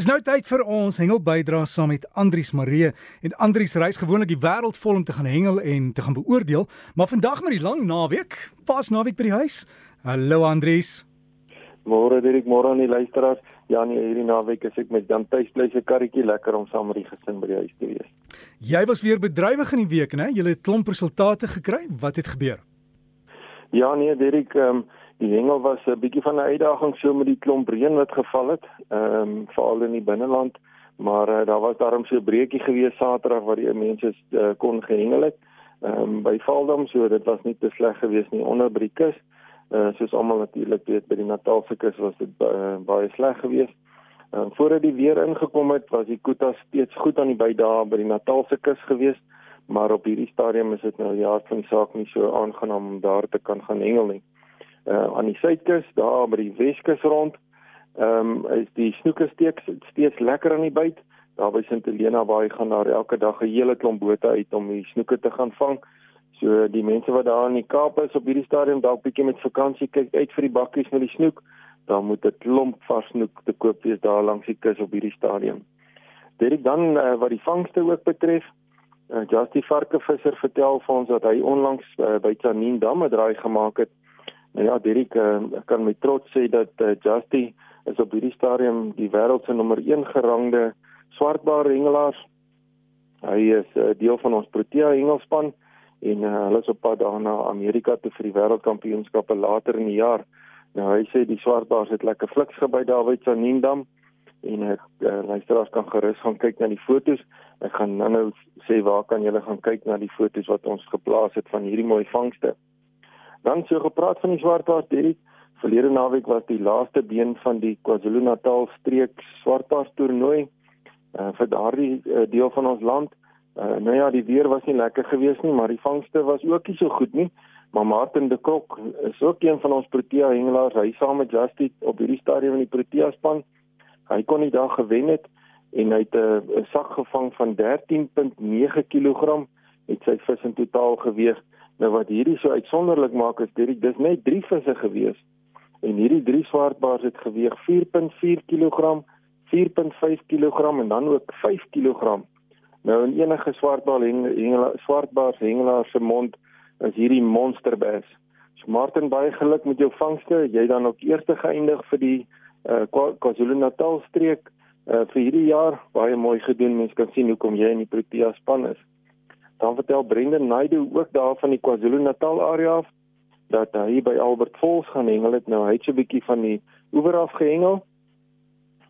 Dis nou tyd vir ons hengel bydra saam met Andrius Maree en Andrius reis gewoonlik die wêreld vol om te gaan hengel en te gaan beoordeel, maar vandag met die lang naweek, pas naweek by die huis. Hallo Andrius. Môre Dirk, môre aan die luisteraars. Ja nee, hierdie naweek is ek met Jan tuis bly se karretjie lekker om saam met die gesin by die huis te wees. Jy was weer bedrywig in die week, né? Jy het klomp resultate gekry. Wat het gebeur? Ja nee, Dirk, ehm um, die hengel was 'n bietjie van 'n uitdaging so met die klomp reën wat geval het, ehm um, veral in die binneland, maar uh, daar was daarom so 'n breekie gewees Saterdag waar die mense uh, kon gehengel het. Ehm um, by Valdam so dit was nie te sleg geweest nie onder by die kus. Uh, soos almal natuurlik weet by die Natalse kus was dit uh, baie sleg geweest. Ehm um, voordat die weer ingekom het, was die Kuta steeds goed aan die bydae by die Natalse kus geweest, maar op hierdie stadium is dit nou ja, van saak nie so aangenaam om daar te kan gaan hengel nie uh, aan die suidkus daar by die weskus rond. Ehm um, is die snoeke steeks steeds lekker aan die byt. Daar by Sint Helena waar hy gaan daar elke dag 'n hele klomp bote uit om die snoeke te gaan vang. So die mense wat daar in die Kaap is op hierdie stadium dalk bietjie met vakansie kyk uit vir die bakkies met die snoek. Daar moet 'n klomp vars snoek te koop wees daar langs die kus op hierdie stadium. Dit dan uh, wat die vangste ook betref, uh, Justy Varkevisser vertel vir ons dat hy onlangs uh, by Tsanin Dam 'n draai gemaak het Nou ja, Dirk, ek kan met trots sê dat uh, Justy is op hierdie stadium die wêreld se nommer 1 gerangde swartbaar hengelaar. Hy is uh, deel van ons Protea hengelspan en uh, hulle is op pad daarna Amerika toe vir die wêreldkampioenskappe later in die jaar. Nou hy sê die swartbaars het lekker fliks gebyt daar by Sanindam en ek uh, luisteraars kan gerus gaan kyk na die fotos. Ek gaan nou-nou sê waar kan julle gaan kyk na die fotos wat ons geplaas het van hierdie mooi vangste. Dan so gepraat van die swartbaars Derek. Verlede naweek was die laaste been van die KwaZulu-Natal streek swartbaars toernooi uh, vir daardie uh, deel van ons land. Uh, nou ja, die weer was nie lekker geweest nie, maar die vangste was ook nie so goed nie. Maar Martin de Kok is ook een van ons Protea hengelaars. Hy saam met Justy op hierdie stadium in die Protea span. Hy kon die dag gewen het en hy het 'n sak gevang van 13.9 kg. Het sy vis in totaal geweeg Nou wat hierdie so uitsonderlik maak is dit dis net 3 visse gewees en hierdie 3 swartbaars het geweeg 4.4 kg, 4.5 kg en dan ook 5 kg. Nou in enige swartbaar hengelaar swartbaars hengelaar se mond is hierdie monsterbes. So Martin baie geluk met jou vangste. Jy dan ook eerste geëindig vir die uh, KwaZulu-Natal streek uh, vir hierdie jaar. Baie mooi gedoen. Mense kan sien hoekom jy in die Protea span is. Dan vertel Brendan Naidu ook daar van die KwaZulu-Natal area af dat hy by Albert Falls gaan hengel het. Nou hy het so 'n bietjie van die oewer af gehengel.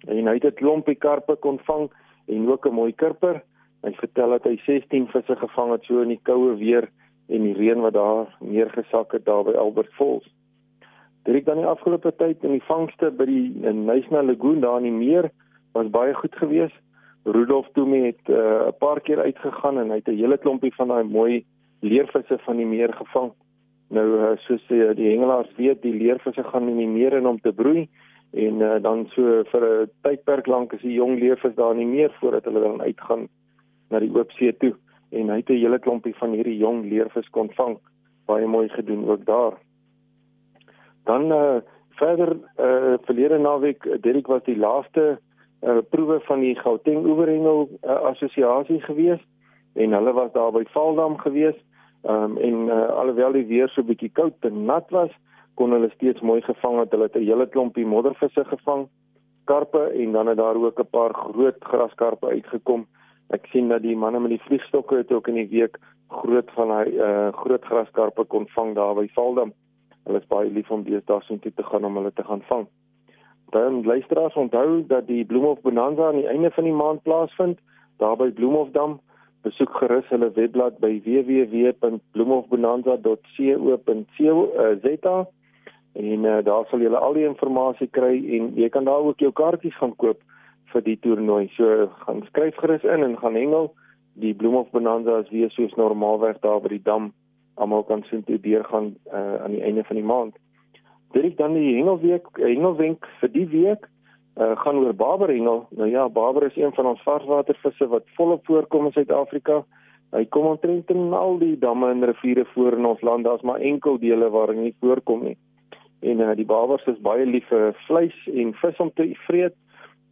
En hy het 'n klompie karpe kon vang en ook 'n mooi kurper. Hy vertel dat hy 16 visse gevang het so in die koue weer en die reën wat daar neergesak het daar by Albert Falls. Direk dan die afgelope tyd in die vangste by die Nysna Lagoon daar in die meer was baie goed geweest. Rudolf Toomey het eh, 'n uh, paar keer uitgegaan en hy het 'n hele klompie van daai mooi leervisse van die meer gevang. Nou uh, soos uh, die hengelaars weet, die leervisse gaan in die meer in om te broei en uh, dan so vir 'n tydperk lank is die jong leervis daar in die meer voordat hulle dan uitgaan na die oop see toe en hy het 'n hele klompie van hierdie jong leervis kon vang. Baie mooi gedoen ook daar. Dan uh, verder uh, verlede naweek Derek was die laaste uh, proewe van die Gauteng Oeverhengel uh, assosiasie gewees en hulle was daar by Valdam gewees um, en uh, alhoewel die weer so bietjie koud en nat was kon hulle steeds mooi gevang het. Hulle het 'n hele klompie moddervisse gevang karpe en dan het daar ook 'n paar groot graskarpe uitgekom. Ek sien dat die manne met die vliegstokke het ook in die week groot van hy uh, groot graskarpe kon vang daar by Valdam. Hulle is baie lief om deesdae so toe te gaan om hulle te gaan vang Dan luisteraars onthou dat die Bloemhof Bonanza aan die einde van die maand plaasvind daar by Bloemhofdam. Besoek gerus hulle webblad by www.bloemhofbonanza.co.za en uh, daar sal jy al die inligting kry en jy kan daar ook jou kaartjies gaan koop vir die toernooi. So gaan skryf gerus in en gaan hengel. Die Bloemhof Bonanza is weer soos normaalweg daar by die dam. Almal kan sien toe deur gaan uh, aan die einde van die maand. Dit dan die hengelweek, hengelwenk vir die week uh, gaan oor barberhengel. Nou ja, barber is een van ons varswatervisse wat volop voorkom in Suid-Afrika. Hy kom omtrent in al die damme en riviere voor in ons land. Daar's maar enkel dele waar hy nie voorkom nie. En uh, die barbers is baie lief vir vleis en vis om te vreet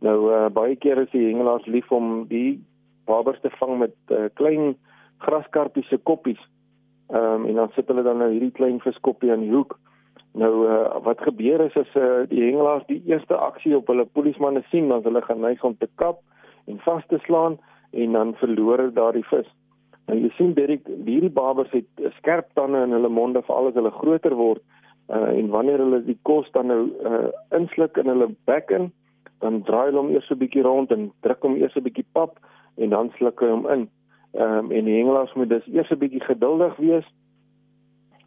Nou uh, baie keer is die hengelaars lief om die babers te vang met uh, klein graskarpies se koppies. Ehm um, en dan sit hulle dan nou hierdie klein viskoppie aan die hoek. Nou uh, wat gebeur is as uh, die hengelaars die eerste aksie op hulle polismanne sien, dan hulle gaan neig om te kap en vas te slaan en dan verloor hulle daardie vis. Nou jy sien Derek, hierdie babers het skerp tande in hulle monde veral as hulle groter word uh, en wanneer hulle die kos dan nou uh, insluk in hulle bek in, dan draai hulle hom eers 'n bietjie rond en druk hom eers 'n bietjie pap en dan sluk hy hom in. Ehm um, en die hengelaars moet dus eers 'n bietjie geduldig wees.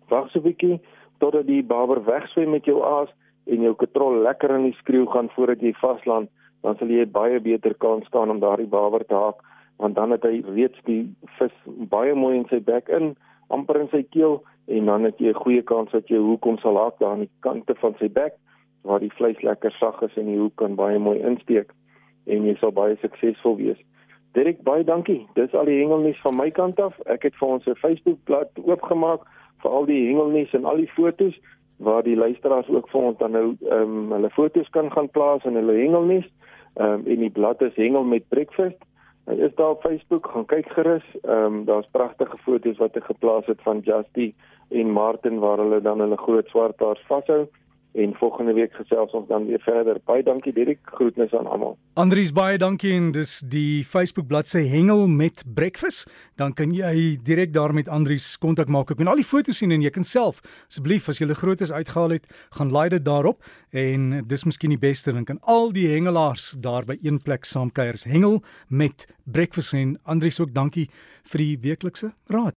Wag so 'n bietjie totdat die baber wegswem met jou aas en jou katrol lekker in die skreeu gaan voordat jy vasland, dan sal jy baie beter kans staan om daardie baber te haak want dan het hy reeds die vis baie mooi in sy bek in, amper in sy keel en dan het jy 'n goeie kans dat jy hoekom sal haak daar aan die kante van sy bek waar die vleis lekker sag is en die hoek kan baie mooi insteek en jy sal baie suksesvol wees. Dirk baie dankie. Dis al die hengelnuus van my kant af. Ek het vir ons 'n Facebook-blad oopgemaak vir al die hengelnuus en al die fotos waar die luisteraars ook vir ons dan nou ehm um, hulle fotos kan gaan plaas in hulle hengelnuus. Ehm um, en die blad is Hengel met Breakfast. Hy is daar op Facebook, gaan kyk gerus. Ehm um, daar's pragtige fotos wat ek geplaas het van Justy en Martin waar hulle dan hulle groot swart haars vashou en volgende week gesels ons dan weer verder. Baie dankie Dirk, groetnisse aan almal. Andries baie dankie en dis die Facebook bladsy Hengel met Breakfast. Dan kan jy direk daar met Andries kontak maak. Ek kan al die foto's sien en jy kan self asseblief as jy hulle grootes uitgehaal het, gaan laai dit daarop en dis miskien die beste dan kan al die hengelaars daar by een plek saamkuier. Hengel met Breakfast en Andries ook dankie vir die weeklikse raad.